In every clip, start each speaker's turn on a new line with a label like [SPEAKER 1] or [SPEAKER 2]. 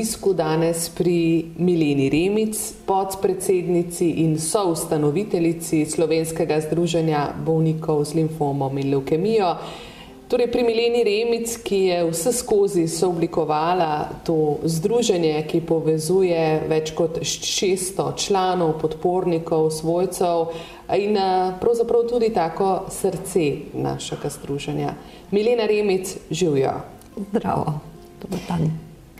[SPEAKER 1] Obisku danes pri Mileni Remic, podpredsednici in soustanoviteljici Slovenskega združenja bolnikov z limfomom in leukemijo. Torej, pri Mileni Remic, ki je vse skozi sooblikovala to združenje, ki povezuje več kot 600 članov, podpornikov, svojcev in pravzaprav tudi tako srce našega združenja. Milena Remic, živijo.
[SPEAKER 2] Zdravo.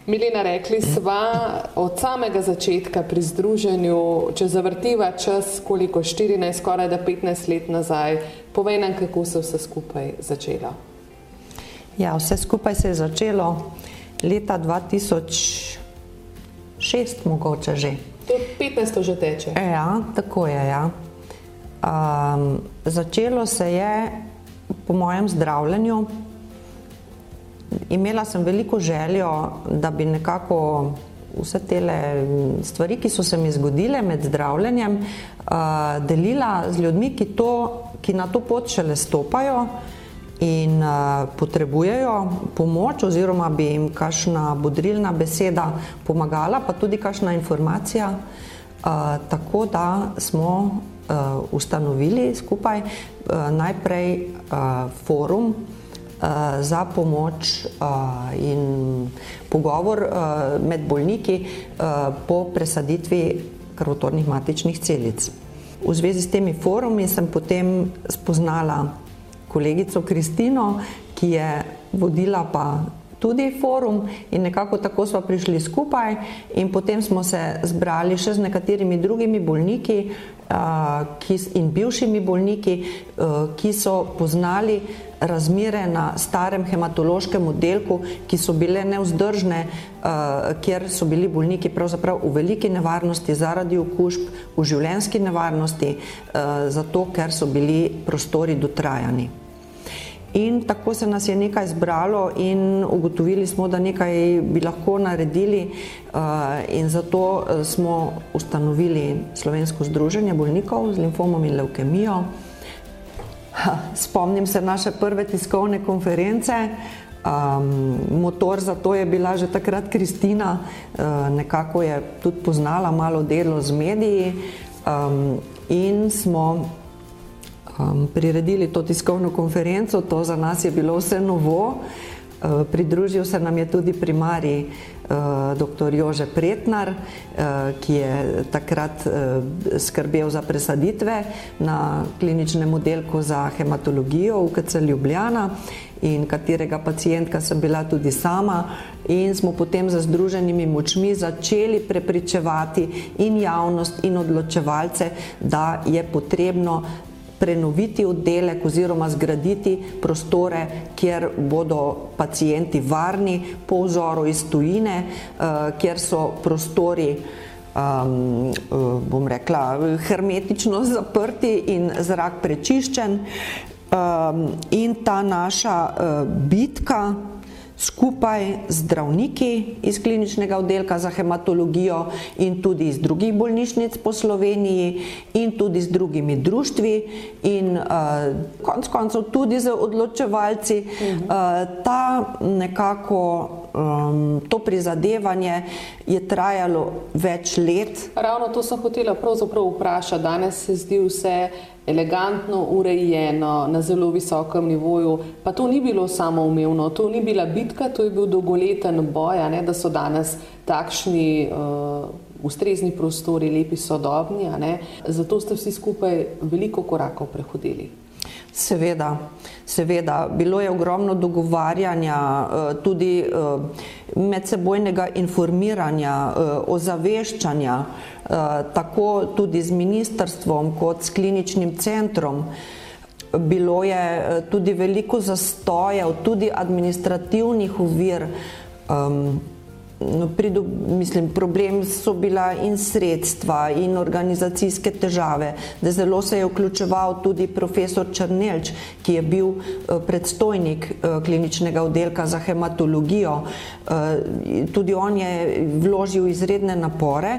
[SPEAKER 1] Milena, rekli smo od samega začetka pri združenju, če zavrtiva čas, koliko 14, skoraj da 15 let nazaj, povej nam, kako se vse skupaj začelo.
[SPEAKER 2] Ja, vse skupaj se je začelo leta 2006, mogoče že.
[SPEAKER 1] To 15 že teče.
[SPEAKER 2] Ja, tako je. Ja. Um, začelo se je po mojem zdravljenju imela sem veliko željo, da bi nekako vse te stvari, ki so se mi zgodile med zdravljenjem, uh, delila z ljudmi, ki, to, ki na to pot šele stopajo in uh, potrebujejo pomoč, oziroma bi jim kakšna bodrilna beseda pomagala, pa tudi kakšna informacija. Uh, tako da smo uh, ustanovili skupaj uh, najprej uh, forum. Eh, za pomoč eh, in pogovor eh, med bolniki po presaditvi krvotornih matičnih celic. V zvezi s temi forumi sem potem spoznala kolegico Kristino, ki je vodila pa tudi forum in nekako tako smo prišli skupaj in potem smo se zbrali še z nekaterimi drugimi bolniki in bivšimi bolniki, ki so poznali razmere na starem hematološkem oddelku, ki so bile neuzdržne, uh, kjer so bili bolniki pravzaprav v veliki nevarnosti zaradi okužb, v življenski nevarnosti, zato ker so bili prostori dotrajani. In tako se nas je nekaj zbralo in ugotovili smo, da nekaj bi lahko naredili uh, in zato smo ustanovili Slovensko združenje bolnikov z limfomom in leukemijo. Spomnim se naše prve tiskovne konference. Um, motor za to je bila že takrat Kristina, uh, nekako je tudi poznala malo delo z mediji um, in smo um, priredili to tiskovno konferenco. To za nas je bilo vse novo. Uh, pridružil se nam je tudi primarij uh, dr. Jože Pretnar, uh, ki je takrat uh, skrbel za presaditve na kliničnem oddelku za hematologijo v KC Ljubljana in katerega pacijentka sem bila tudi sama in smo potem za združenimi močmi začeli prepričevati in javnost in odločevalce, da je potrebno prenoviti oddelek oziroma zgraditi prostore, kjer bodo pacijenti varni po vzoru iz tujine, eh, kjer so prostori um, bom rekla, hermetično zaprti in zrak prečiščen. Um, in ta naša uh, bitka, skupaj z zdravniki iz kliničnega oddelka za hematologijo in tudi iz drugih bolnišnic po Sloveniji in tudi z drugimi društvi in uh, konc koncev tudi z odločevalci. Uh, ta nekako um, to prizadevanje je trajalo več let.
[SPEAKER 1] Ravno to sem hotela pravzaprav vprašati. Danes se zdi vse elegantno, urejeno, na zelo visokem nivoju. Pa to ni bilo samoumevno, to ni bila bitka, to je bil dolgoleten boj, ne, da so danes takšni uh, ustrezni prostori, lepi, sodobni. Zato ste vsi skupaj veliko korakov prehodili.
[SPEAKER 2] Seveda, seveda, bilo je ogromno dogovarjanja, eh, tudi eh, medsebojnega informiranja, ozaveščanja. Eh, tako tudi z ministrstvom kot s kliničnim centrom. bilo je tudi veliko zastojev, tudi administrativnih uvir. Um, no, pridob, mislim, problem so bila in sredstva in organizacijske težave. Da zelo se je vključeval tudi profesor Črnelč, ki je bil uh, predstojnik kliničnega oddelka za hematologijo. Tudi on je vložil izredne napore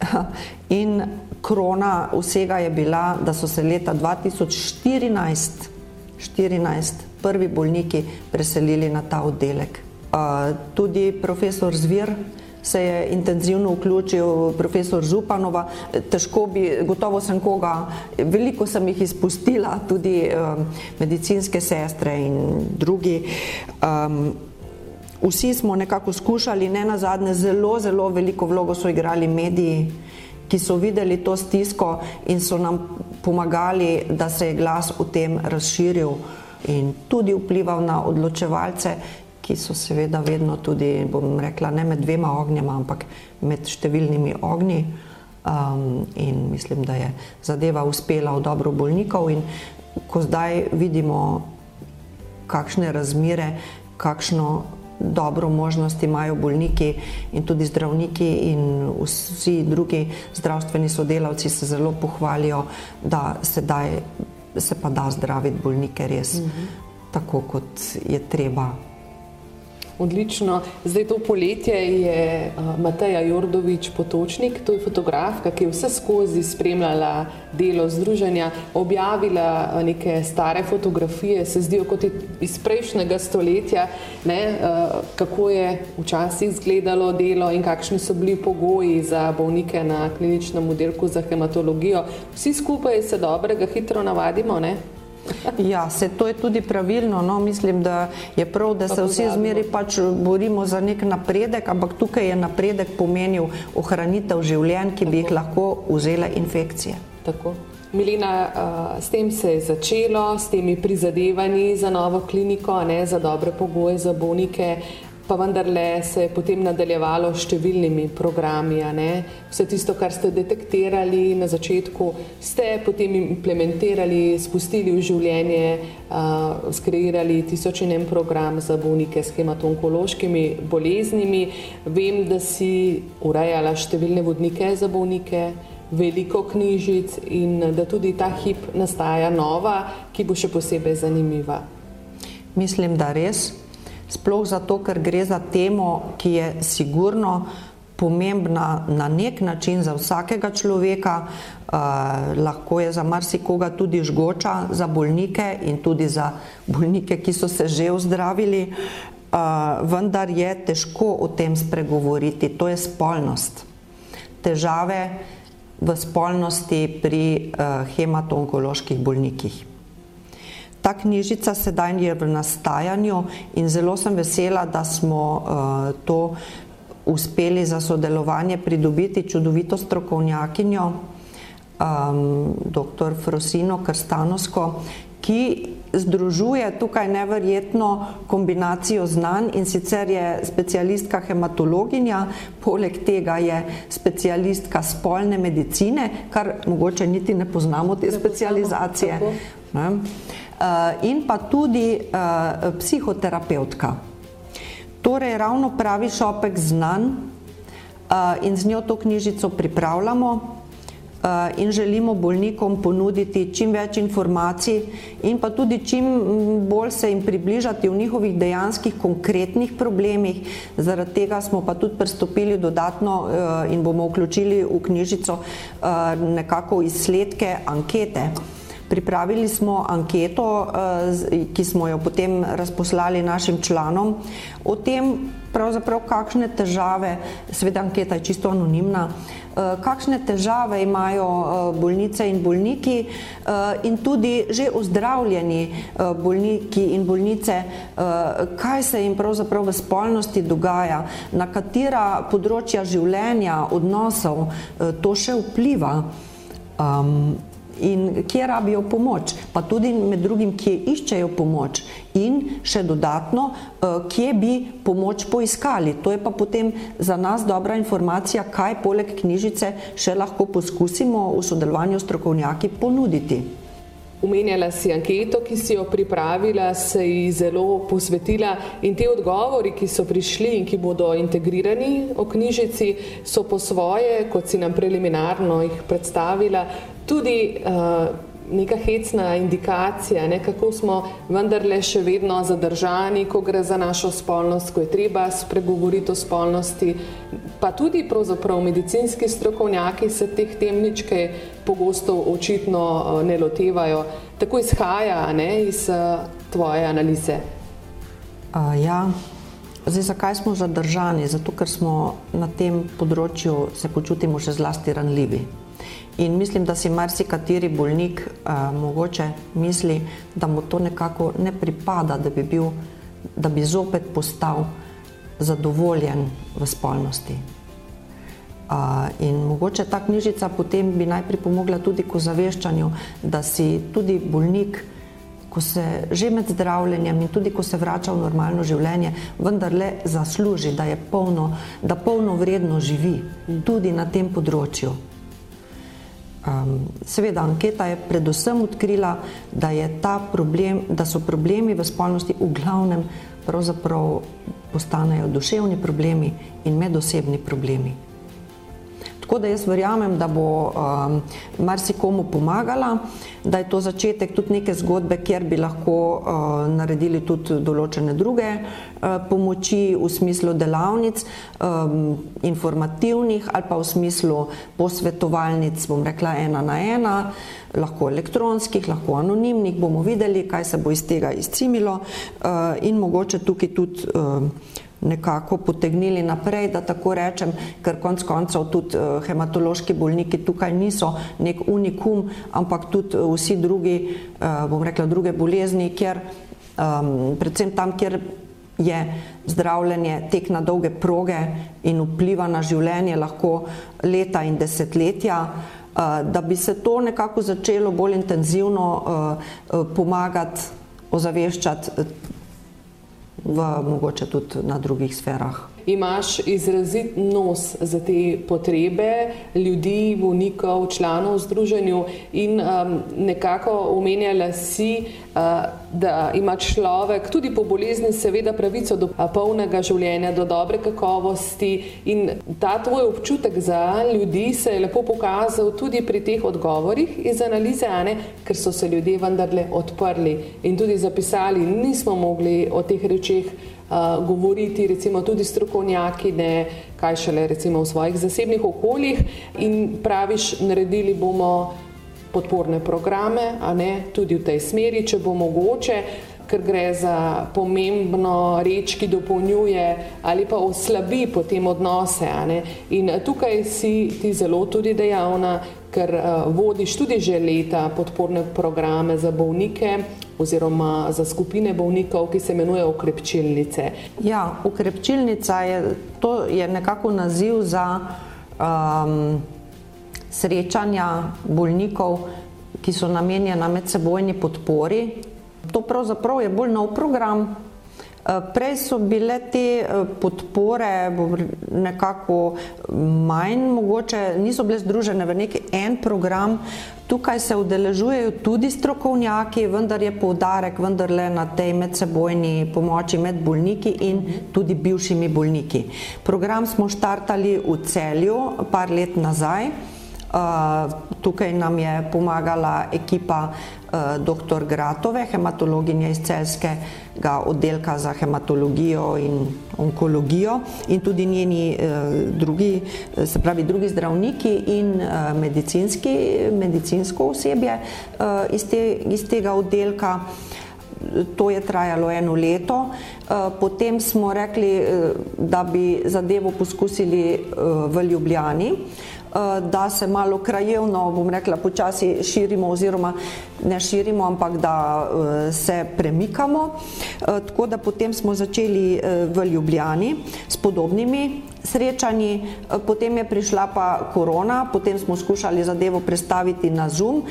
[SPEAKER 2] in krona vsega je bila, da so se leta 2014 14, prvi bolniki preselili na ta oddelek. Tudi profesor Zvir se je intenzivno vključil, profesor Županova. Težko bi, gotovo sem koga, veliko sem jih izpustila, tudi medicinske sestre in drugi. Vsi smo nekako skušali, ne na zadnje, zelo, zelo veliko vlogo so igrali mediji, ki so videli to stisko in so nam pomagali, da se je glas o tem razširil in tudi vplival na odločevalce, ki so seveda vedno tudi, bom rekla, ne med dvema ognjema, ampak med številnimi ognji. Um, in mislim, da je zadeva uspela v dobro bolnikov. In ko zdaj vidimo, kakšne razmere, kakšno dobro možnost imajo bolniki in tudi zdravniki in vsi drugi zdravstveni sodelavci se zelo pohvalijo, da sedaj se pa da zdraviti bolnike res mm -hmm. tako, kot je treba.
[SPEAKER 1] Odlično. Zdaj to poletje je Mateja Jordovič Potočnik, to je fotografka, ki je vse skozi spremljala delo združenja, objavila neke stare fotografije, se zdijo kot iz prejšnjega stoletja, ne, kako je včasih izgledalo delo in kakšni so bili pogoji za bolnike na kliničnem oddelku za hematologijo. Vsi skupaj se dobrega hitro navadimo, ne?
[SPEAKER 2] Ja, se to je tudi pravilno. No, mislim, da je prav, da se vsi zmeri pač borimo za nek napredek, ampak tukaj je napredek pomenil ohranitev življenj, ki bi jih lahko vzele infekcije.
[SPEAKER 1] Tako. Milina, uh, s tem se je začelo, s temi prizadevanji za novo kliniko, ne, za dobre pogoje za bolnike. Pa vendarle se je potem nadaljevalo s številnimi programi. Vse tisto, kar ste detektirali na začetku, ste potem implementirali, spustili v življenje, uh, skreirali tisoč in en program za bolnike s hematonkološkimi boleznimi. Vem, da si urejala številne vodnike za bolnike. Veliko knjižic, in da tudi ta hip nastaja nova, ki bo še posebej zanimiva.
[SPEAKER 2] Mislim, da res sploh zato, ker gre za temo, ki je sigurno pomembna na nek način za vsakega človeka, uh, lahko je za marsikoga tudi žgoča, za bolnike in tudi za bolnike, ki so se že ozdravili, uh, vendar je težko o tem spregovoriti, to je spolnost. Težave v spolnosti pri uh, hematonkoloških bolnikih. Ta knjižica sedaj je v nastajanju in zelo sem vesela, da smo uh, to uspeli za sodelovanje pridobiti čudovito strokovnjakinjo, um, dr. Frosino Krstanosko, ki združuje tukaj neverjetno kombinacijo znanj in sicer je specialistka hematologinja, poleg tega je specialistka spolne medicine, kar mogoče niti ne poznamo te specializacije. Ne? Eh, in pa tudi uh, psihoterapeutka. Torej, ravno pravi šopek znanj uh, in z njo to knjižico pripravljamo in želimo bolnikom ponuditi čim več informacij in pa tudi čim bolj se jim približati v njihovih dejanskih konkretnih problemih. Zaradi tega smo pa tudi pristopili dodatno uh, in bomo vključili v knjižico uh, nekako izsledke ankete. Pripravili smo anketo, eh, ki smo jo potem razposlali našim članom o tem, kakšne težave, seveda anketa je čisto anonimna, eh, kakšne težave imajo eh, bolnice in bolniki in tudi že ozdravljeni bolniki in bolnice, kaj se jim pravzaprav v spolnosti dogaja, na katera področja življenja, odnosov to še vpliva. Um, in kje rabijo pomoč, pa tudi med drugim, kje iščejo pomoč in še dodatno, eh, kje bi pomoč poiskali. To je pa potem za nas dobra informacija, kaj poleg knjižice še lahko poskusimo v sodelovanju s strokovnjaki ponuditi.
[SPEAKER 1] Umenjala si anketo, ki si jo pripravila, se ji zelo posvetila in te odgovori, ki so prišli in ki bodo integrirani v knjižici, so po svoje, kot si nam preliminarno jih predstavila, tudi uh, neka hecna indikacija, ne, kako smo vendarle še vedno zadržani, ko gre za našo spolnost, ko je treba spregovoriti o spolnosti. Pa tudi medicinski strokovnjaki se teh temničke pogosto očitno eh, ne lotevajo. Tako izhaja ne, iz eh, tvoje analize.
[SPEAKER 2] Uh, ja. Zdaj, zakaj smo zadržani? Zato, ker smo na tem področju se počutimo še zlasti ranljivi. In mislim, da si marsikateri bolnik uh, mogoče misli, da mu to nekako ne pripada, da bi, bil, da bi zopet postal zadovoljen v spolnosti. Uh, in mogoče ta knjižica potem bi najprej pomogla tudi k ozaveščanju, da si tudi bolnik, ko se že med zdravljenjem in tudi ko se vrača v normalno življenje, vendarle zasluži, da je polno, da polno vredno živi tudi na tem področju. Um, seveda, anketa je predvsem odkrila, da, problem, da so problemi v spolnosti v glavnem postanejo duševni problemi in medosebni problemi. Tako da jaz verjamem, da bo um, marsikomu pomagala, da je to začetek tudi neke zgodbe, kjer bi lahko uh, naredili tudi določene druge uh, pomoči v smislu delavnic, um, informativnih ali pa v smislu posvetovalnic, bom rekla ena na ena, lahko elektronskih, lahko anonimnih, bomo videli, kaj se bo iz tega izcimilo uh, in mogoče tukaj tudi. Uh, nekako potegnili naprej, da tako rečem, ker konc koncev tudi uh, hematološki bolniki tukaj niso nek unikum, ampak tudi uh, vsi drugi, uh, bom rekla, druge bolezni, kjer um, predvsem tam, kjer je zdravljenje tek na dolge proge in vpliva na življenje lahko leta in desetletja, da bi se to nekako začelo bolj intenzivno pomagati, ozaveščati v mogoče tudi na drugih sferah
[SPEAKER 1] imaš izrazit nos za te potrebe ljudi, bolnikov, članov v združenju in um, nekako omenjala si, uh, da ima človek tudi po bolezni seveda pravico do uh, polnega življenja, do dobre kakovosti in ta tvoj občutek za ljudi se je lepo pokazal tudi pri teh odgovorih iz analize, Ane, ker so se ljudje vendarle odprli in tudi zapisali, nismo mogli o teh rečeh uh, govoriti, recimo tudi strokovnjaki, ne kaj šele recimo v svojih zasebnih okoljih in praviš, naredili bomo podporne programe, a ne tudi v tej smeri, če bo mogoče ker gre za pomembno reč, ki dopolnjuje ali pa oslabi potem odnose. In tukaj si ti zelo tudi dejavna, ker uh, vodiš tudi že leta podporne programe za bolnike oziroma za skupine bolnikov, ki se imenujejo ukrepčilnice.
[SPEAKER 2] Ja, ukrepčilnica je, to je nekako naziv za um, srečanja bolnikov, ki so namenjena medsebojni podpori. To pravzaprav je bolj nov program, prej so bile te eh, podpore nekako manj, mogoče niso bile združene v neki en program. Tukaj se udeležujejo tudi strokovnjaki, vendar je poudarek vendarle na tej medsebojni pomoči med bolniki in tudi bivšimi bolniki. Program smo štartali v celju par let nazaj. Uh, tukaj nam je pomagala ekipa uh, dr. Gratove, hematologinja iz celskega oddelka za hematologijo in onkologijo in tudi njeni uh, drugi, se pravi drugi zdravniki in medicinski, medicinsko osebje iz, te, iz tega oddelka. To je trajalo eno leto, potem smo rekli, da bi zadevo poskusili v Ljubljani. Eh, da se malo krajevno, bom rekla, počasi širimo oziroma ne širimo, ampak da eh, se premikamo. Eh, tako da potem smo začeli v Ljubljani s podobnimi srečanji, potem je prišla pa korona, potem smo skušali zadevo predstaviti na Zoom,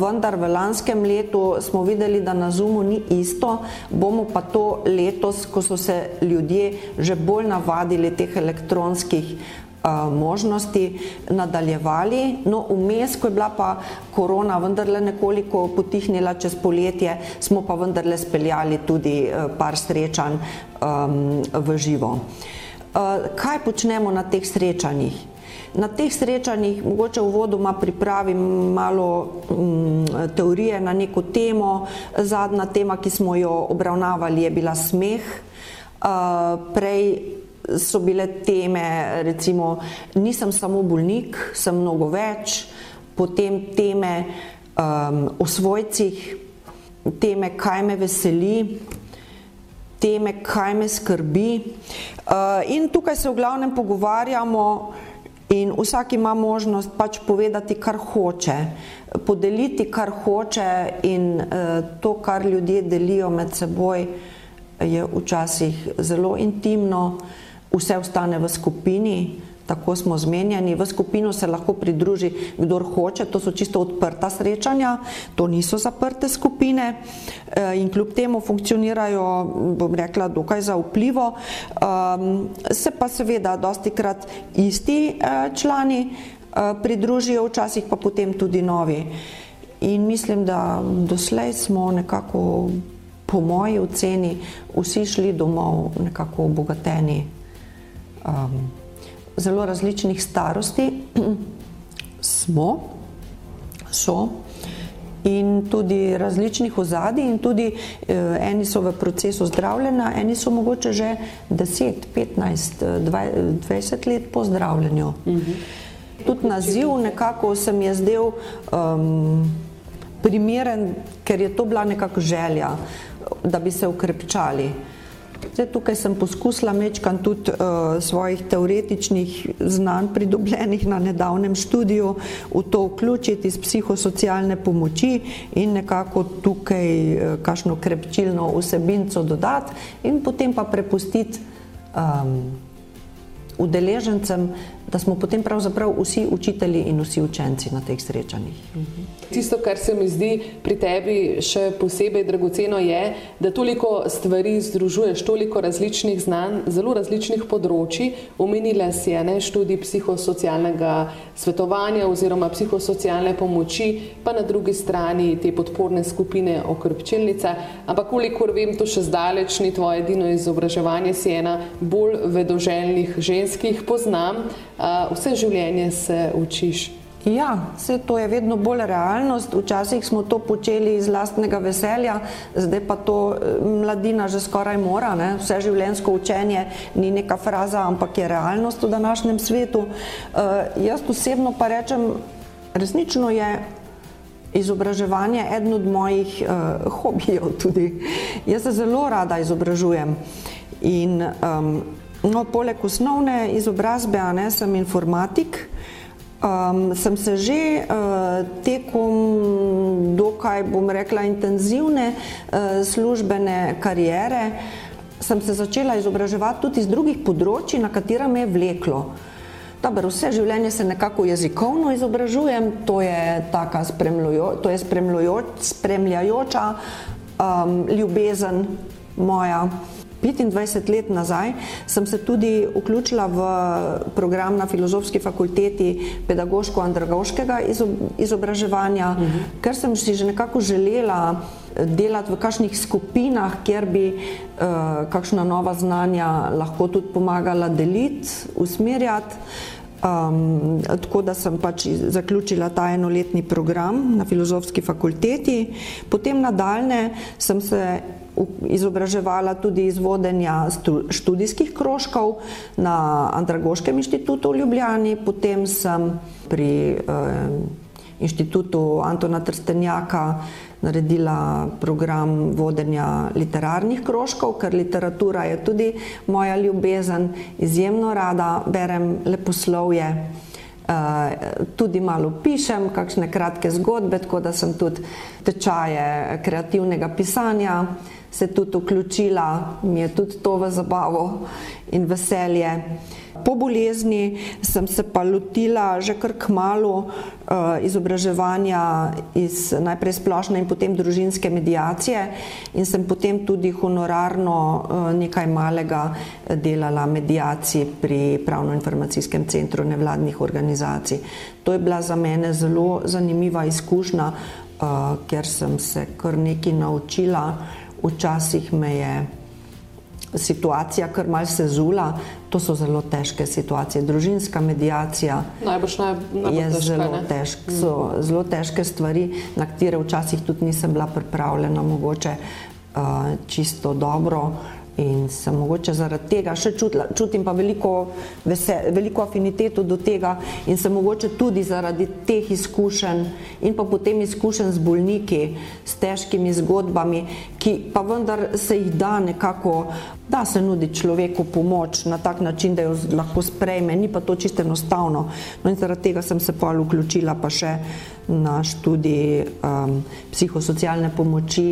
[SPEAKER 2] vendar v lanskem letu smo videli, da na Zoomu ni isto, bomo pa to letos, ko so se ljudje že bolj navadili teh elektronskih možnosti nadaljevali. No, vmes, ko je bila pa korona vendarle nekoliko potihnila čez poletje, smo pa vendarle speljali tudi par srečanj um, v živo. Uh, kaj počnemo na teh srečanjih? Na teh srečanjih mogoče v vodoma pripravim malo um, teorije na neko temo. Zadnja tema, ki smo jo obravnavali, je bila smeh. Uh, prej so bile teme, recimo, nisem samo bolnik, sem mnogo več, potem teme um, o svojcih, teme, kaj me veseli, teme, kaj me skrbi. Uh, in tukaj se v glavnem pogovarjamo. In vsak ima možnost pač povedati, kar hoče, podeliti, kar hoče, in uh, to, kar ljudje delijo med seboj, je včasih zelo intimno, vse ostane v skupini, tako smo zmenjeni. V skupino se lahko pridruži, kdor hoče, to so čisto odprta srečanja, to niso zaprte skupine eh, in kljub temu funkcionirajo, bom rekla, dokaj zaupljivo. Um, se pa seveda dosti krat isti eh, člani eh, pridružijo, včasih pa potem tudi novi. In mislim, da doslej smo nekako, po moji oceni, vsi šli domov nekako obogateni. Um, zelo različnih starosti smo, so in tudi različnih ozadij in tudi eh, eni so v procesu zdravljenja, eni so mogoče že 10, 15, 20 let po zdravljenju. Mhm. Tudi naziv nekako se mi je zdel um, primeren, ker je to bila nekako želja, da bi se ukrepčali. Zdaj, tukaj sem poskusila mečkan tudi uh, svojih teoretičnih znanj pridobljenih na nedavnem študiju v to vključiti iz psihosocialne pomoči in nekako tukaj uh, kakšno krepčilno vsebinco dodati in potem pa prepustiti um, udeležencem, da smo potem pravzaprav vsi učitelji in vsi učenci na teh srečanjih.
[SPEAKER 1] Tisto, kar se mi zdi pri tebi še posebej dragoceno, je, da toliko stvari združuješ, toliko različnih znanj, zelo različnih področji. Omenila si je ne študij psihosocialnega svetovanja oziroma psihosocialne pomoči, pa na drugi strani te podporne skupine okrepčilnica. Ampak, kolikor vem, to še zdaleč ni tvoje edino izobraževanje, si ena bolj vedoželjnih ženskih poznam vse življenje se učiš.
[SPEAKER 2] Ja, vse to je vedno bolj realnost. Včasih smo to počeli iz lastnega veselja, zdaj pa to eh, mladina že skoraj mora. Ne? Vse življenjsko učenje ni neka fraza, ampak je realnost v današnjem svetu. Uh, jaz osebno pa rečem, resnično je izobraževanje eden od mojih uh, hobijev tudi. Jaz se zelo rada izobražujem. In, um, No, poleg osnovne izobrazbe, a ne sem informatik, um, sem se že uh, tekom dokaj, bom rekla, intenzivne uh, službene karijere, sem se začela izobraževati tudi iz drugih področji, na katera me je vleklo. Dobar, vse življenje se nekako jezikovno izobražujem, to je taka spremljajo, to je spremljajoča um, ljubezen moja. 25 let nazaj sem se tudi vključila v program na filozofski fakulteti pedagoško-andragoškega izobraževanja, uh mhm. -huh. ker sem si že nekako želela delati v kakšnih skupinah, kjer bi uh, kakšna nova znanja lahko tudi pomagala deliti, usmerjati. Um, tako da sem pač zaključila ta enoletni program na filozofski fakulteti, potem nadaljne sem se izobraževala tudi iz vodenja študijskih krožkov na Andragoškem inštitutu v Ljubljani, potem sem pri eh, inštitutu Antona Trstenjaka naredila program vodenja literarnih krožkov, ker literatura je tudi moja ljubezen, izjemno rada berem leposlovje. Uh, tudi malo pišem, kakšne kratke zgodbe, tako da sem tudi tečaje kreativnega pisanja se tudi vključila, mi je tudi to v zabavo in veselje. po bolezni sem se pa lotila že kar k malu izobraževanja iz najprej splošne in potem družinske medijacije in sem potem tudi honorarno nekaj malega delala medijaciji pri Pravno-informacijskem centru nevladnih organizacij. To je bila za mene zelo zanimiva izkušnja, ker sem se kar nekaj naučila. Včasih me je situacija kar mal se zula, to so zelo težke situacije. Družinska medijacija
[SPEAKER 1] najbolj, najbolj
[SPEAKER 2] je
[SPEAKER 1] težka,
[SPEAKER 2] zelo težka, so mm. zelo težke stvari, na katere včasih tudi nisem bila pripravljena, mogoče uh, čisto dobro. In sem mogoče zaradi tega še čutila, čutim pa veliko, vesel, veliko afiniteto do tega in sem mogoče tudi zaradi teh izkušenj in pa potem izkušenj z bolniki, s težkimi zgodbami, ki pa vendar se jih da nekako, da se nudi človeku pomoč na tak način, da jo lahko sprejme, ni pa to čisto enostavno. No in zaradi tega sem se pa vključila pa še na študij um, psihosocialne pomoči,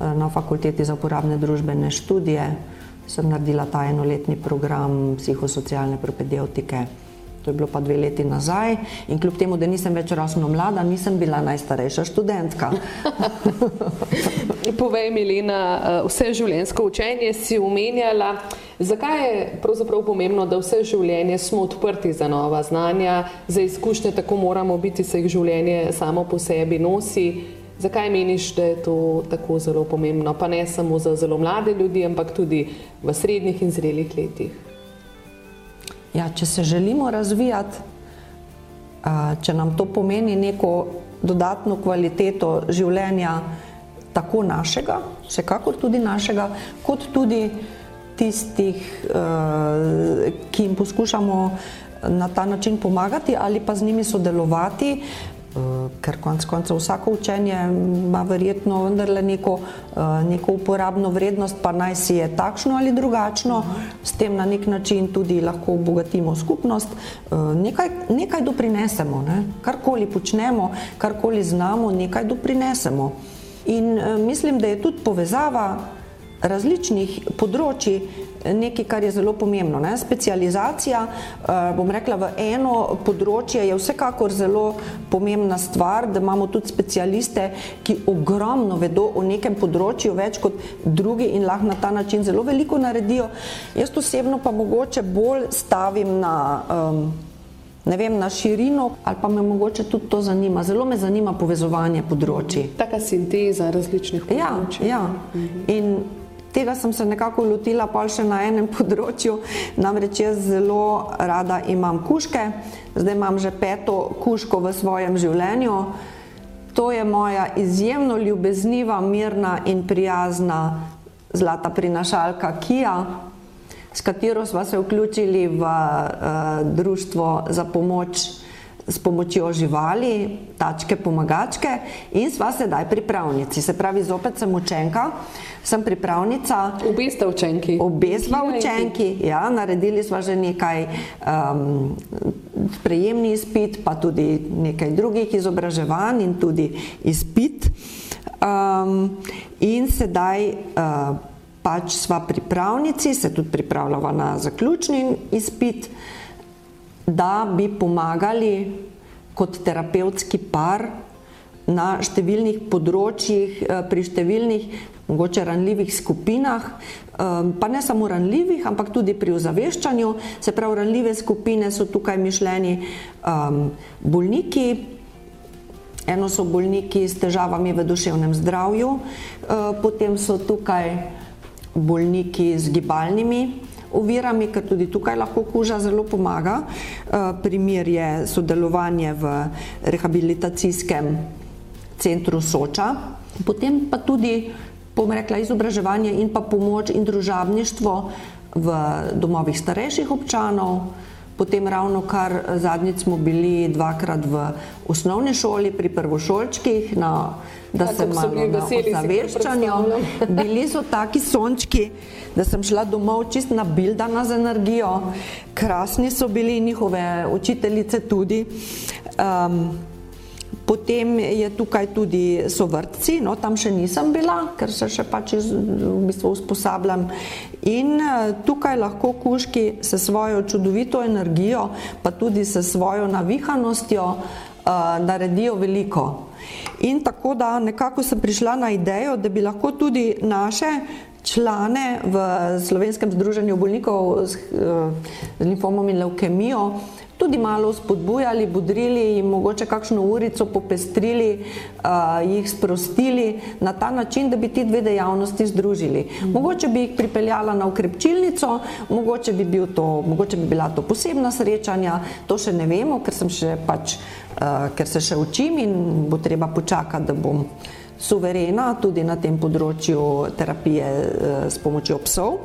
[SPEAKER 2] na fakulteti za uporabne družbene študije. Sem naredila ta enoletni program psihosocialne propedeutike. To je bilo pa dve leti nazaj in kljub temu, da nisem več rasno mlada, nisem bila najstarejša študentka.
[SPEAKER 1] Povej, Milena, eh, vse življenjsko učenje si umenjala. Zakaj je pravzaprav pomembno, da vse življenje smo odprti za nova znanja, za izkušnje, tako moramo biti, se jih življenje samo po sebi nosi? Zakaj meniš, da je to tako zelo pomembno, pa ne samo za zelo mlade ljudi, ampak tudi v srednjih in zrelih letih?
[SPEAKER 2] Ja, če se želimo razvijati, če nam to pomeni neko dodatno kvaliteto življenja, tako našega, vsekakor tudi našega, kot tudi tistih, ki jim poskušamo na ta način pomagati ali pa z njimi sodelovati, ker konec koncev vsako učenje ima verjetno vendarle neko, eh, neko uporabno vrednost, pa naj si je takšno ali drugačno, s tem na nek način tudi lahko obogatimo skupnost, eh, nekaj, nekaj doprinesemo, ne? karkoli počnemo, karkoli znamo, nekaj doprinesemo. In mislim, da je tudi povezava različnih področji nekaj, kar je zelo pomembno. Ne? Specializacija, eh, bom rekla, v eno področje je vsekakor zelo pomembna stvar, da imamo tudi specialiste, ki ogromno vedo o nekem področju, več kot drugi in lahko na ta način zelo veliko naredijo. Jaz osebno pa mogoče bolj stavim na um, ne vem, na širino, ali pa me mogoče tudi to zanima. Zelo me zanima povezovanje področji.
[SPEAKER 1] Taka sinteza različnih področji.
[SPEAKER 2] Ja, ja. In Tega sem se nekako lotila pa še na enem področju, namreč jaz zelo rada imam kuške, zdaj imam že peto kuško v svojem življenju. To je moja izjemno ljubezniva, mirna in prijazna zlata prinašalka Kija, s katero smo se vključili v uh, društvo za pomoč s pomočjo živali, tačke, pomagačke in sva sedaj pripravnici. Se pravi, zopet sem učenka, sem pripravnica.
[SPEAKER 1] Obe sta učenki.
[SPEAKER 2] Obe sva učenki, ja, naredili sva že nekaj um, prejemni izpit, pa tudi nekaj drugih izobraževanj in tudi izpit. Um, in sedaj uh, pač sva pripravnici, se tudi pripravljava na zaključni izpit da bi pomagali kot terapevtski par na številnih področjih, eh, pri številnih mogoče ranljivih skupinah, pa ne samo ranljivih, ampak tudi pri ozaveščanju. Se pravi, ranljive skupine so tukaj mišljeni um, bolniki, eno so bolniki s težavami v duševnem zdravju, uh, potem so tukaj bolniki z gibalnimi ovirami, ker tudi tukaj lahko kuža zelo pomaga. Eh, primer je sodelovanje v rehabilitacijskem centru Soča, potem pa tudi, bom rekla, izobraževanje in pa pomoč in družabništvo v domovih starejših občanov. Potem ravno kar zadnjič smo bili dvakrat v osnovni šoli pri prvošolčkih na da
[SPEAKER 1] se
[SPEAKER 2] malo na ozaveščanju. Bili so taki sončki, da sem šla domov čist nabildana z energijo. Krasni so bili njihove učiteljice tudi. Um, Potem je tukaj tudi so vrtci, no tam še nisem bila, ker se še pač iz, v bistvu usposabljam. In tukaj lahko kuški se svojo čudovito energijo, pa tudi se svojo navihanostjo uh, naredijo veliko. In tako da nekako sem prišla na idejo, da bi lahko tudi naše člane v Slovenskem združenju bolnikov z, z limfomom in leukemijo tudi malo spodbujali, budrili in mogoče kakšno urico popestrili, uh, jih sprostili na ta način, da bi ti dve dejavnosti združili. Mogoče bi jih pripeljala na ukrepčilnico, mogoče bi, bil to, mogoče bi bila to posebna srečanja, to še ne vemo, ker, še pač, uh, ker se še učim in bo treba počakati, da bom suverena tudi na tem področju terapije s pomočjo psov.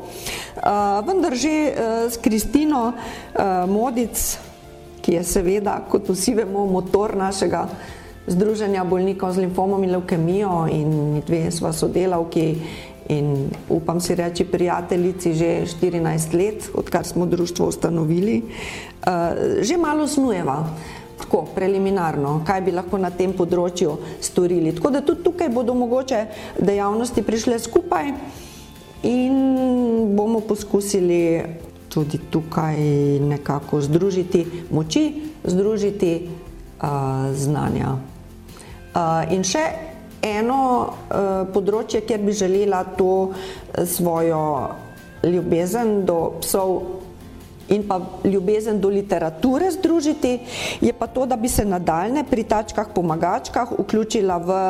[SPEAKER 2] Vendar že s Kristino Modic ki je seveda, kot vsi vemo, motor našega združenja bolnikov z limfomom in leukemijo in dve sva sodelavki in upam si reči prijateljici že 14 let, odkar smo društvo ustanovili, eh, že malo snujeva. Tako, preliminarno, kaj bi lahko na tem področju storili. Tako da tudi tukaj bodo mogoče dejavnosti prišle skupaj in bomo poskusili tudi tukaj nekako združiti moči, združiti uh, znanja. Uh, in še eno uh, področje, kjer bi želela to svojo ljubezen do psov in pa ljubezen do literature združiti, je pa to, da bi se nadaljne pri tačkah pomagačkah vključila v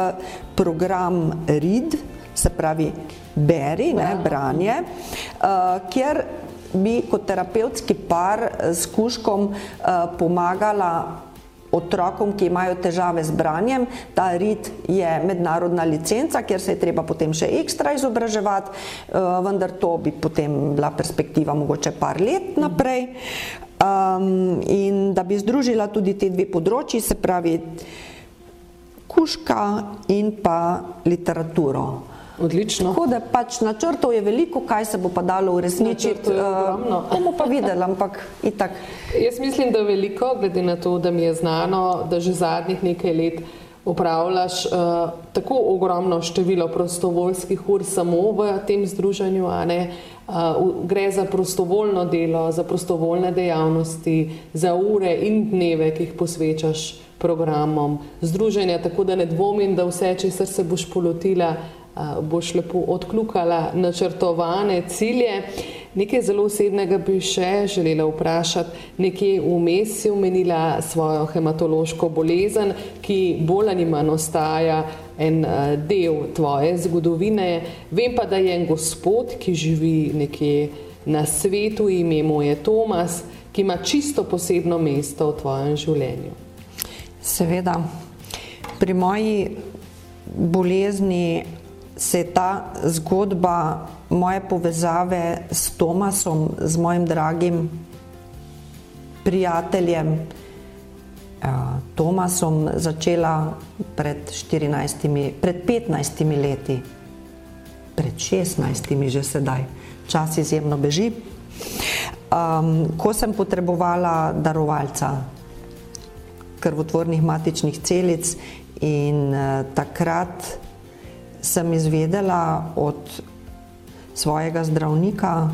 [SPEAKER 2] program RID, se pravi beri, ne, branje, uh, kjer bi kot terapevtski par eh, s kuškom eh, pomagala otrokom, ki imajo težave z branjem. Ta RIT je mednarodna licenca, kjer se je treba potem še ekstra izobraževati, eh, vendar to bi potem bila perspektiva mogoče par let naprej. Um, in da bi združila tudi te dve področji, se pravi kuška in pa literaturo.
[SPEAKER 1] Odlično.
[SPEAKER 2] Tako da pač načrtov je veliko, kaj se bo pa dalo uresničiti. Uh, bomo pa videli, ampak itak.
[SPEAKER 1] Jaz mislim, da veliko, glede na to, da mi je znano, da že zadnjih nekaj let upravljaš uh, tako ogromno število prostovoljskih ur samo v tem združenju, a ne uh, gre za prostovoljno delo, za prostovoljne dejavnosti, za ure in dneve, ki jih posvečaš programom združenja, tako da ne dvomim, da vse, česar se boš polotila, boš lepo odkljukala načrtovane cilje. Nekaj zelo osebnega bi še želela vprašati. Nekje vmes si omenila svojo hematološko bolezen, ki bolj ali manj ostaja en del tvoje zgodovine. Vem pa, da je en gospod, ki živi nekje na svetu, ime mu je Tomas, ki ima čisto posebno mesto v tvojem življenju.
[SPEAKER 2] Seveda. Pri moji bolezni se je ta zgodba moje povezave s Tomasom, z mojim dragim prijateljem uh, Tomasom, začela pred, 14, pred 15 leti, pred 16 že sedaj. Čas izjemno beži. Um, ko sem potrebovala darovalca krvotvornih matičnih celic in uh, takrat sem izvedela od svojega zdravnika,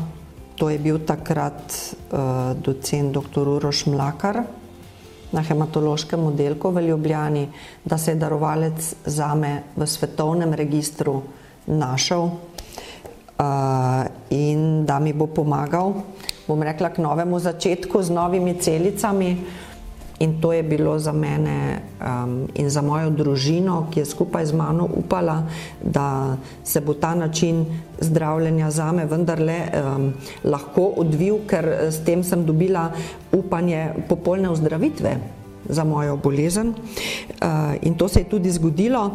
[SPEAKER 2] to je bil takrat uh, docent dr. Uroš Mlakar na hematološkem oddelku v Ljubljani, da se je darovalec zame v svetovnem registru našel uh, in da mi bo pomagal, bom rekla, k novemu začetku z novimi celicami. In to je bilo za mene um, in za mojo družino, ki je skupaj z mano upala, da se bo ta način zdravljenja za me vendarle um, lahko odvil, ker s tem sem dobila upanje popolne ozdravitve za mojo bolezen. Uh, in to se je tudi zgodilo.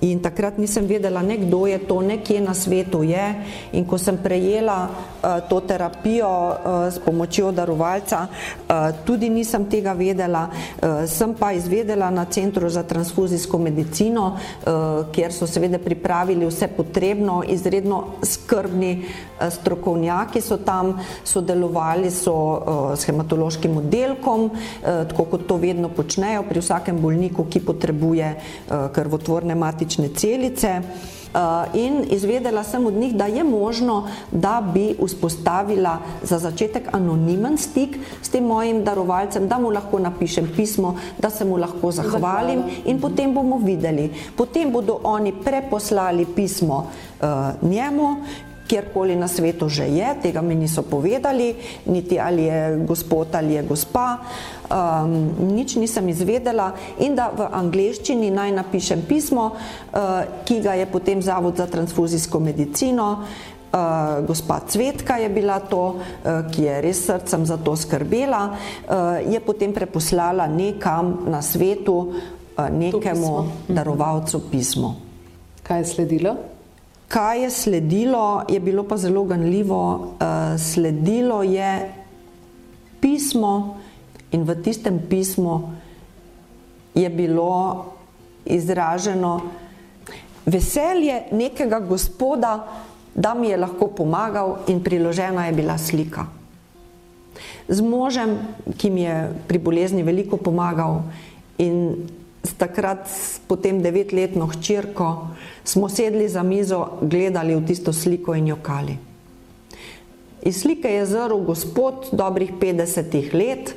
[SPEAKER 2] In takrat nisem vedela, ne kdo je to, ne kje na svetu je. In ko sem prejela uh, to terapijo uh, s pomočjo darovalca, uh, tudi nisem tega vedela. Uh, sem pa izvedela na Centru za transfuzijsko medicino, uh, kjer so seveda pripravili vse potrebno, izredno skrbni uh, strokovnjaki so tam sodelovali so, uh, s hematološkim oddelkom, uh, tako kot to vedno počnejo pri vsakem bolniku, ki potrebuje uh, krvotvorne matične celice. Uh, in izvedela sem od njih, da je možno, da bi vzpostavila za začetek anonimen stik s tem mojim darovalcem, da mu lahko napišem pismo, da se mu lahko zahvalim in potem bomo videli. Potem bodo oni preposlali pismo uh, njemu kjerkoli na svetu že je, tega mi niso povedali, niti ali je gospod ali je gospa, um, nič nisem izvedela in da v angleščini naj napišem pismo, uh, ki ga je potem Zavod za transfuzijsko medicino, uh, gospa Cvetka je bila to, uh, ki je res srcem za to skrbela, uh, je potem preposlala nekam na svetu uh, nekemu pismo. darovalcu pismo.
[SPEAKER 1] Kaj je sledilo?
[SPEAKER 2] Kaj je sledilo, je bilo pa zelo ganljivo. Uh, sledilo je pismo, in v tistem pismu je bilo izraženo veselje nekega gospoda, da mi je lahko pomagal, in priložena je bila slika. Z možem, ki mi je pri bolezni veliko pomagal, in takrat potem devetletno hčerko, smo sedli za mizo, gledali v tisto sliko in jokali. Iz slike je zrl gospod dobrih 50 let,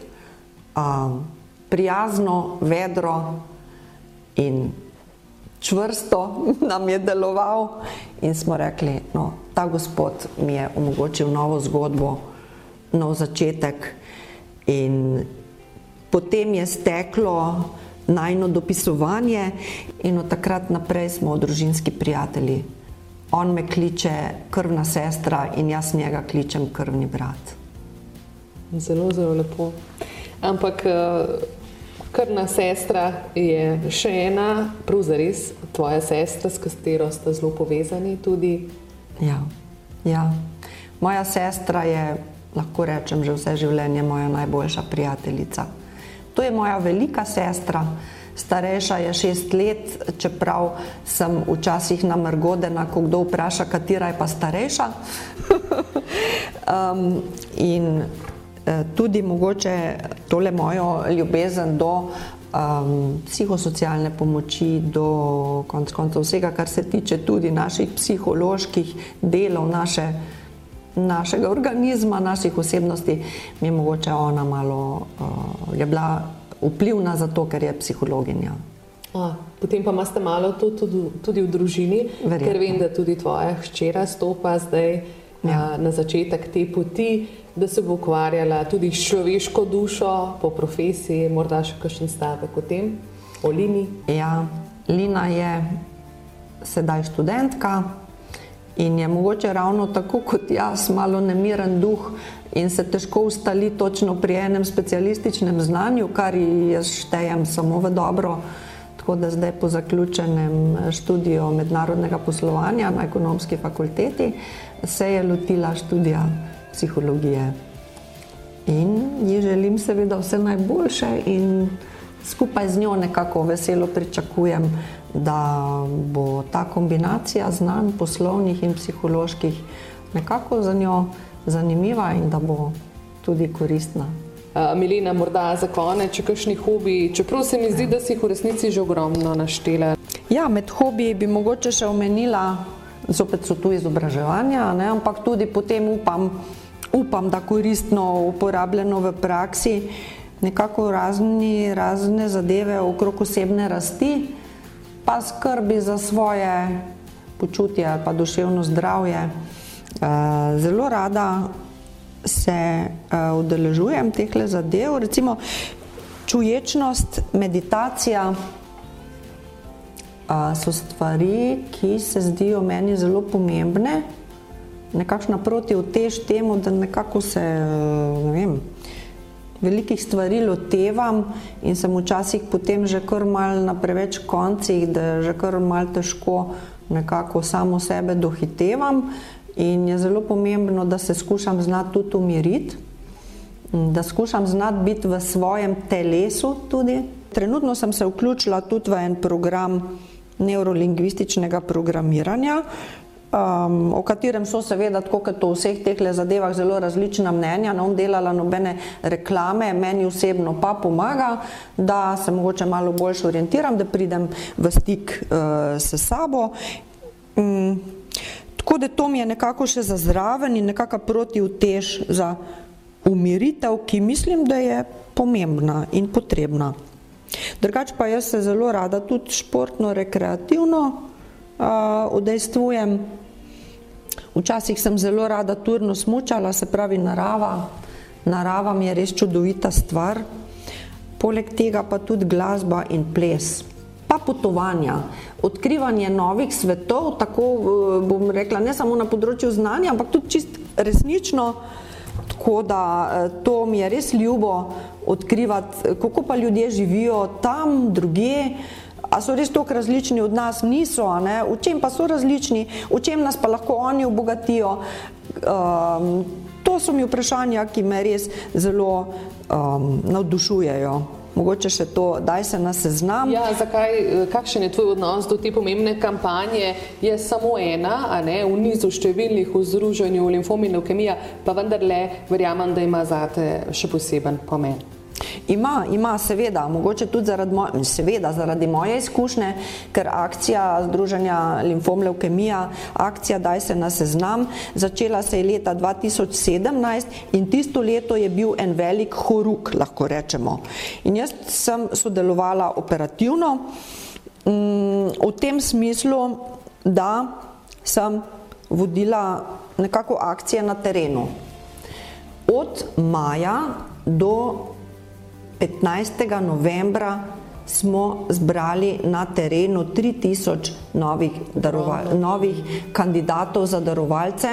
[SPEAKER 2] prijazno, vedro in čvrsto nam je deloval in smo rekli, no, ta gospod mi je omogočil novo zgodbo, nov začetek in potem je steklo najno dopisovanje in od takrat naprej smo družinski prijatelji. On me kliče krvna sestra in jaz njega kličem krvni brat.
[SPEAKER 1] Zelo, zelo lepo. Ampak eh, krvna sestra je še ena, prav zares, tvoja sestra, s katero ste zelo povezani tudi.
[SPEAKER 2] Ja, ja. Moja sestra je, lahko rečem, že vse življenje moja najboljša prijateljica. To je moja velika sestra, starejša je šest let, čeprav sem včasih namrgodena, ko kdo vpraša, katera je pa starejša. um, in eh, tudi mogoče tole mojo ljubezen do um, psihosocialne pomoči, do konc koncev vsega, kar se tiče tudi naših psiholoških delov, naše, našega organizma, naših osebnosti, mi je mogoče ona malo, uh, je bila vplivna zato, ker je psihologinja.
[SPEAKER 1] A, potem pa imate malo to tudi, tudi v družini, Verjetno. ker vem, da tudi tvoja hčera stopa zdaj ja. a, na začetek te poti, da se bo ukvarjala tudi s človeško dušo po profesiji, morda še kakšen stavek o tem, o Lini.
[SPEAKER 2] Ja, Lina je sedaj študentka in je mogoče ravno tako kot jaz, malo nemiren duh in se težko ustali točno pri enem specialističnem znanju, kar jaz štejem samo v dobro. Tako da zdaj po zaključenem študiju mednarodnega poslovanja na ekonomski fakulteti se je lotila študija psihologije. In ji želim seveda vse najboljše in skupaj z njo nekako veselo pričakujem, da bo ta kombinacija znanj poslovnih in psiholoških nekako za njo zanimiva in da bo tudi koristna.
[SPEAKER 1] Milina, morda za konec, če kakšni hobi, čeprav se mi zdi, da si jih v resnici že ogromno naštela.
[SPEAKER 2] Ja, med hobiji bi mogoče še omenila, zopet so tu izobraževanja, ne, ampak tudi potem upam, upam, da koristno uporabljeno v praksi nekako razni, razne zadeve okrog osebne rasti, pa skrbi za svoje počutje ali pa duševno zdravje. Eh, zelo rada se uh, udeležujem teh zadev, recimo čuječnost, meditacija uh, so stvari, ki se zdijo meni zelo pomembne, nekakšna protivtež temu, da nekako se ne vem, velikih stvari lotevam in sem včasih potem že kar mal na preveč koncih, da je že kar mal težko nekako samo sebe dohitevam in je zelo pomembno, da se skušam znati tudi umiriti, da skušam znati biti v svojem telesu tudi. Trenutno sem se vključila tudi v en program neurolingvističnega programiranja, um, o katerem so seveda, tako kot v vseh teh zadevah, zelo različna mnenja. Ne bom delala nobene reklame, meni osebno pa pomaga, da se mogoče malo bolj orientiram, da pridem v stik uh, s sabo. Um, tako da to mi je nekako še za zraven in nekako proti utež za umiritev, ki mislim, da je pomembna in potrebna. Drugač pa jaz se zelo rada tudi športno, rekreativno uh, udejstvujem. Včasih sem zelo rada turno smučala, se pravi narava. Narava mi je res čudovita stvar. Poleg tega pa tudi glasba in ples. Pa potovanja, odkrivanje novih svetov, tako eh, bom rekla, ne samo na področju znanja, ampak tudi čist resnično. Tako da eh, to mi je res ljubo odkrivati, kako pa ljudje živijo tam, drugje. A so res tako različni od nas? Niso, ne? v čem pa so različni, v čem nas pa lahko oni obogatijo? Um, to so mi vprašanja, ki me res zelo um, navdušujejo. Mogoče še to, daj se na seznam.
[SPEAKER 1] Ja, zakaj, kakšen je tvoj odnos do te pomembne kampanje? Je samo ena, a ne v nizu številnih v združenju limfom in leukemija, pa vendarle verjamem, da ima zate še poseben pomen.
[SPEAKER 2] Ima, ima, seveda, mogoče tudi zaradi, moj, seveda, zaradi moje izkušnje, ker akcija Združenja limfom leukemija, akcija Daj se na seznam, začela se je leta 2017 in tisto leto je bil en velik horuk, lahko rečemo. In jaz sem sodelovala operativno mm, v tem smislu, da sem vodila nekako akcije na terenu. Od maja do 15. novembra smo zbrali na terenu 3000 novih, daroval, novih kandidatov za darovalce.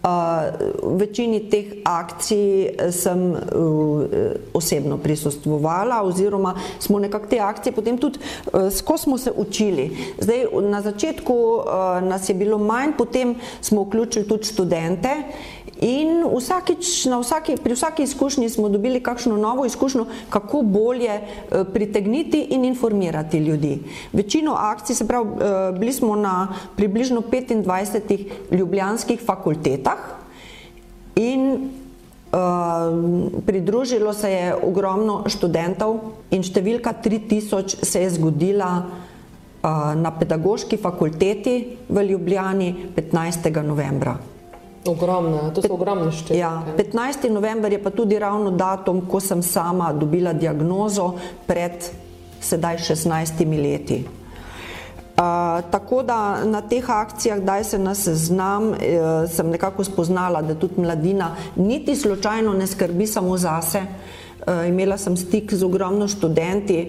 [SPEAKER 2] V večini teh akcij sem uh, osebno prisostvovala oziroma smo nekako te akcije potem tudi uh, skozi smo se učili. Zdaj, na začetku nas je bilo manj, potem smo vključili tudi študente In vsakič, vsaki, pri vsaki izkušnji smo dobili kakšno novo izkušnjo, kako bolje eh, pritegniti in informirati ljudi. Večino akcij, se pravi, eh, bili smo na približno 25 ljubljanskih fakultetah in Uh, pridružilo se je ogromno študentov in številka 3000 se je zgodila uh, na pedagoški fakulteti v Ljubljani 15. novembra.
[SPEAKER 1] Ogromna, to so ogromne številke.
[SPEAKER 2] Ja, 15. november je pa tudi ravno datum, ko sem sama dobila diagnozo pred sedaj 16 leti. Uh, tako da na teh akcijah, da se nas znam, uh, sem nekako spoznala, da tudi mladina niti slučajno ne skrbi samo zase. Uh, imela sem stik z ogromno študenti,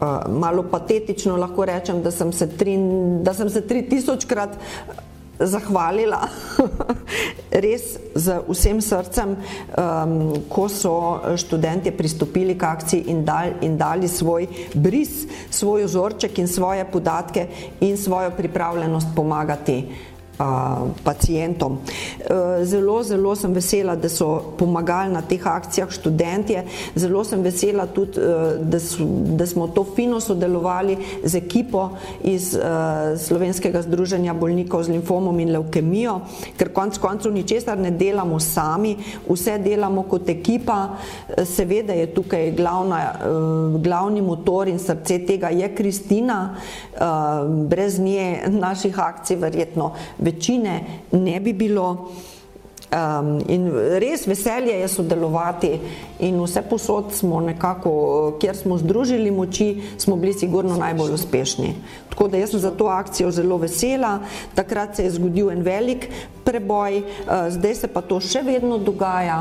[SPEAKER 2] uh, malo patetično lahko rečem, da sem se, tri, da sem se 3000 krat zahvalila. Res z vsem srcem, um, ko so študenti pristopili k akciji in, dal, in dali svoj bris, svoj ozorček in svoje podatke in svojo pripravljenost pomagati pacijentom. E, zelo, zelo sem vesela, da so pomagali na teh akcijah študentje, zelo sem vesela tudi, e, da, so, da smo to fino sodelovali z ekipo iz e, Slovenskega združenja bolnikov z limfomom in leukemijo, ker konc koncev ničesar ne delamo sami, vse delamo kot ekipa, seveda je tukaj glavna, glavni motor in srce tega je Kristina, brez nje naših akcij verjetno večine ne bi bilo. Um, in res veselje je sodelovati in vse posod smo nekako, kjer smo združili moči, smo bili sigurno najbolj uspešni. Tako da jaz sem za to akcijo zelo vesela. Takrat se je zgodil en velik preboj, uh, zdaj se pa to še vedno dogaja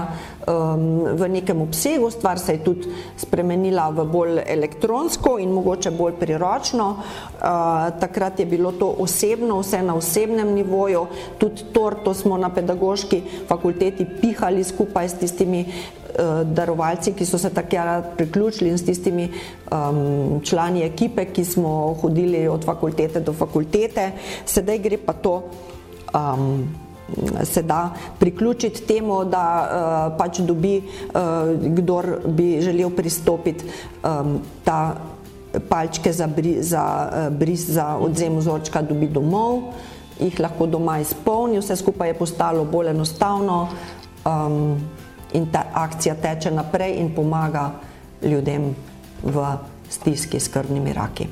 [SPEAKER 2] um, v nekem obsegu, stvar se je tudi spremenila v bolj elektronsko in mogoče bolj priročno. Uh, takrat je bilo to osebno, vse na osebnem nivoju, tudi torto smo na pedagoški fakulteti pihali skupaj s tistimi uh, darovalci, ki so se takrat priključili in s tistimi um, člani ekipe, ki smo hodili od fakultete do fakultete. Sedaj gre pa to. Um, Se da priključiti temu, da uh, pač dobi, uh, kdor bi želel pristopiti, um, ta palčke za, bri, za uh, bris, za odzem vzorčka, dobi domov, jih lahko doma izpolni, vse skupaj je postalo bolj enostavno. Um, in ta akcija teče naprej in pomaga ljudem v stiski s krvnimi raki.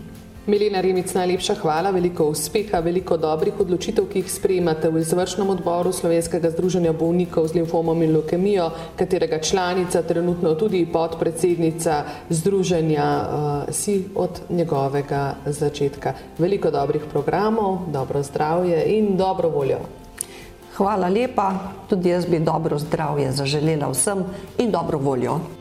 [SPEAKER 1] Milena Remic, najlepša hvala, veliko uspeha, veliko dobrih odločitev, ki jih sprejemate v izvršnem odboru Slovenskega združenja bolnikov z limfomom in leukemijo, katerega članica, trenutno tudi podpredsednica združenja, uh, si od njegovega začetka. Veliko dobrih programov, dobro zdravje in dobro voljo.
[SPEAKER 2] Hvala lepa, tudi jaz bi dobro zdravje zaželela vsem in dobro voljo.